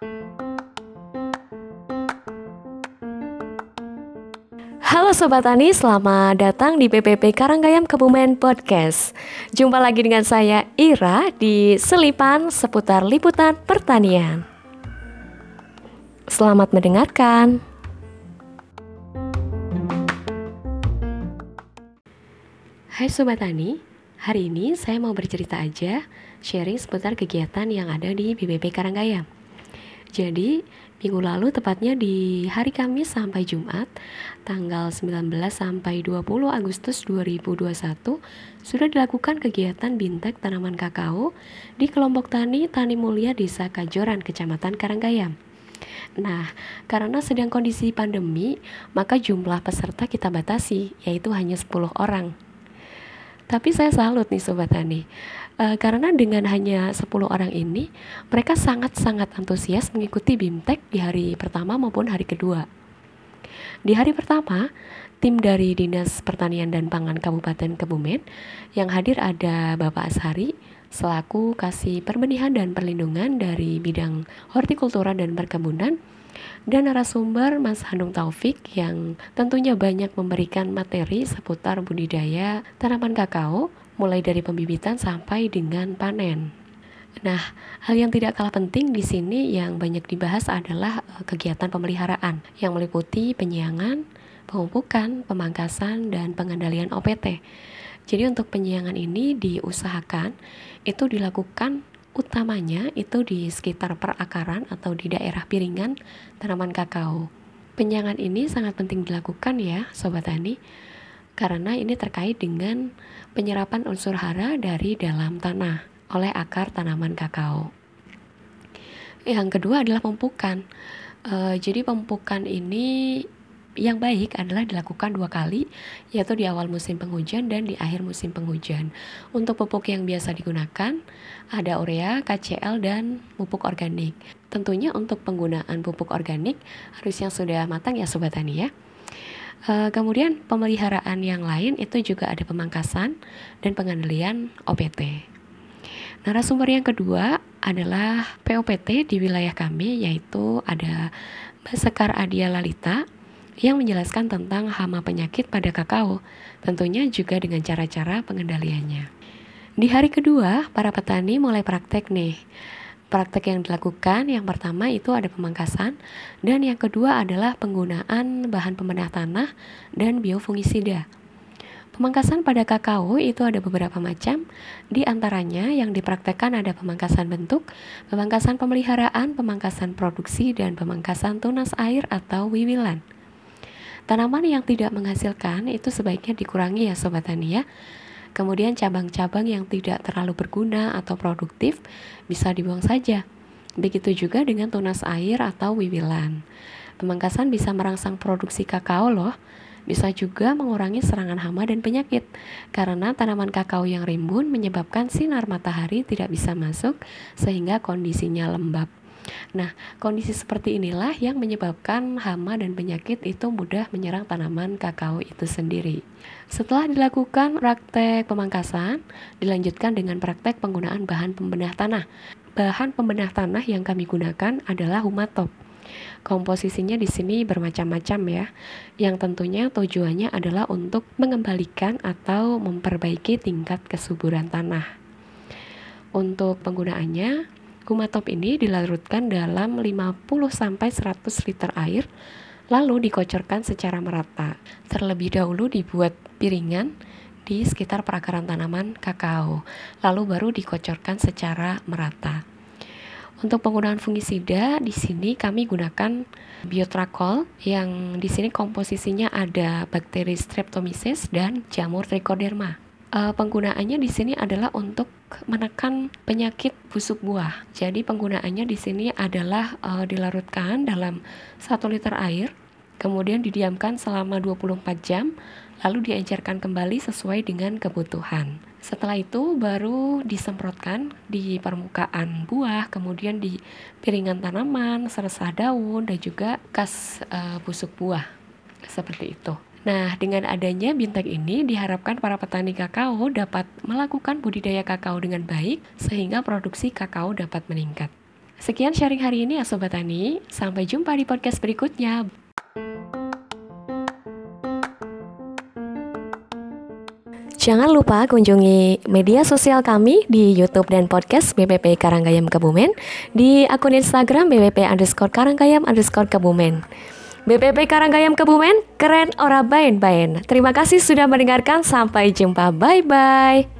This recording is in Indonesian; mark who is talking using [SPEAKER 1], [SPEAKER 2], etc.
[SPEAKER 1] Halo Sobat Tani, selamat datang di PPP Karanggayam Kebumen Podcast. Jumpa lagi dengan saya Ira di Selipan seputar liputan pertanian. Selamat mendengarkan. Hai Sobat Tani, hari ini saya mau bercerita aja sharing seputar kegiatan yang ada di BPP Karanggayam jadi, minggu lalu tepatnya di hari Kamis sampai Jumat, tanggal 19 sampai 20 Agustus 2021, sudah dilakukan kegiatan bintek tanaman kakao di kelompok tani Tani Mulia Desa Kajoran, Kecamatan Karanggayam. Nah, karena sedang kondisi pandemi, maka jumlah peserta kita batasi, yaitu hanya 10 orang. Tapi saya salut nih Sobat Tani, Uh, karena dengan hanya 10 orang ini, mereka sangat-sangat antusias mengikuti BIMTEK di hari pertama maupun hari kedua. Di hari pertama, tim dari Dinas Pertanian dan Pangan Kabupaten Kebumen yang hadir ada Bapak Ashari selaku kasih perbenihan dan perlindungan dari bidang hortikultura dan perkebunan dan narasumber Mas Handung Taufik yang tentunya banyak memberikan materi seputar budidaya tanaman kakao mulai dari pembibitan sampai dengan panen. Nah, hal yang tidak kalah penting di sini yang banyak dibahas adalah eh, kegiatan pemeliharaan yang meliputi penyiangan, pemupukan, pemangkasan, dan pengendalian OPT. Jadi untuk penyiangan ini diusahakan itu dilakukan utamanya itu di sekitar perakaran atau di daerah piringan tanaman kakao. Penyiangan ini sangat penting dilakukan ya, sobat tani karena ini terkait dengan penyerapan unsur hara dari dalam tanah oleh akar tanaman kakao. Yang kedua adalah pemupukan. E, jadi pemupukan ini yang baik adalah dilakukan dua kali, yaitu di awal musim penghujan dan di akhir musim penghujan. Untuk pupuk yang biasa digunakan, ada urea, KCL, dan pupuk organik. Tentunya untuk penggunaan pupuk organik harus yang sudah matang ya Sobat Tani ya. Uh, kemudian pemeliharaan yang lain itu juga ada pemangkasan dan pengendalian OPT. Narasumber yang kedua adalah POPT di wilayah kami yaitu ada Mbak Sekar Adia Lalita yang menjelaskan tentang hama penyakit pada kakao, tentunya juga dengan cara-cara pengendaliannya. Di hari kedua, para petani mulai praktek nih praktek yang dilakukan yang pertama itu ada pemangkasan dan yang kedua adalah penggunaan bahan pembedah tanah dan biofungisida. Pemangkasan pada kakao itu ada beberapa macam, di antaranya yang dipraktekkan ada pemangkasan bentuk, pemangkasan pemeliharaan, pemangkasan produksi, dan pemangkasan tunas air atau wiwilan. Tanaman yang tidak menghasilkan itu sebaiknya dikurangi ya Sobat Tani ya, Kemudian cabang-cabang yang tidak terlalu berguna atau produktif bisa dibuang saja. Begitu juga dengan tunas air atau wiwilan. Pemangkasan bisa merangsang produksi kakao loh. Bisa juga mengurangi serangan hama dan penyakit karena tanaman kakao yang rimbun menyebabkan sinar matahari tidak bisa masuk sehingga kondisinya lembab. Nah, kondisi seperti inilah yang menyebabkan hama dan penyakit itu mudah menyerang tanaman kakao itu sendiri. Setelah dilakukan praktek pemangkasan, dilanjutkan dengan praktek penggunaan bahan pembenah tanah. Bahan pembenah tanah yang kami gunakan adalah humatop. Komposisinya di sini bermacam-macam ya, yang tentunya tujuannya adalah untuk mengembalikan atau memperbaiki tingkat kesuburan tanah. Untuk penggunaannya, Kumatop ini dilarutkan dalam 50-100 liter air, lalu dikocorkan secara merata. Terlebih dahulu dibuat piringan di sekitar perakaran tanaman kakao, lalu baru dikocorkan secara merata. Untuk penggunaan fungisida di sini kami gunakan biotrakol yang di sini komposisinya ada bakteri Streptomyces dan jamur Trichoderma uh, penggunaannya di sini adalah untuk menekan penyakit busuk buah. Jadi penggunaannya di sini adalah uh, dilarutkan dalam 1 liter air, kemudian didiamkan selama 24 jam, lalu diencerkan kembali sesuai dengan kebutuhan. Setelah itu baru disemprotkan di permukaan buah, kemudian di piringan tanaman, serasa daun dan juga kas uh, busuk buah. Seperti itu. Nah, dengan adanya bintang ini diharapkan para petani kakao dapat melakukan budidaya kakao dengan baik sehingga produksi kakao dapat meningkat. Sekian sharing hari ini ya Sobat Tani. Sampai jumpa di podcast berikutnya. Jangan lupa kunjungi media sosial kami di YouTube dan podcast BPP Karanggayam Kebumen di akun Instagram BPP underscore Karanggayam underscore Kebumen. BPP Karanggayam Kebumen, keren ora bain-bain. Terima kasih sudah mendengarkan, sampai jumpa, bye-bye.